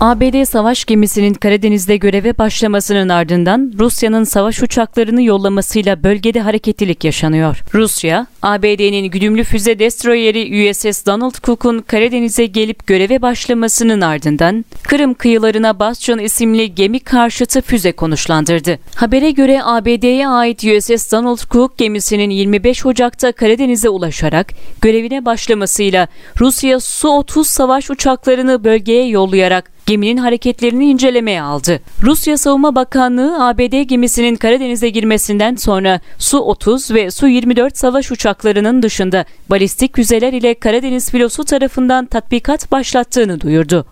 ABD savaş gemisinin Karadeniz'de göreve başlamasının ardından Rusya'nın savaş uçaklarını yollamasıyla bölgede hareketlilik yaşanıyor. Rusya, ABD'nin güdümlü füze destroyeri USS Donald Cook'un Karadeniz'e gelip göreve başlamasının ardından Kırım kıyılarına Bastion isimli gemi karşıtı füze konuşlandırdı. Habere göre ABD'ye ait USS Donald Cook gemisinin 25 Ocak'ta Karadeniz'e ulaşarak görevine başlamasıyla Rusya Su-30 savaş uçaklarını bölgeye yollayarak geminin hareketlerini incelemeye aldı. Rusya Savunma Bakanlığı ABD gemisinin Karadeniz'e girmesinden sonra Su-30 ve Su-24 savaş uçaklarının dışında balistik füzeler ile Karadeniz filosu tarafından tatbikat başlattığını duyurdu.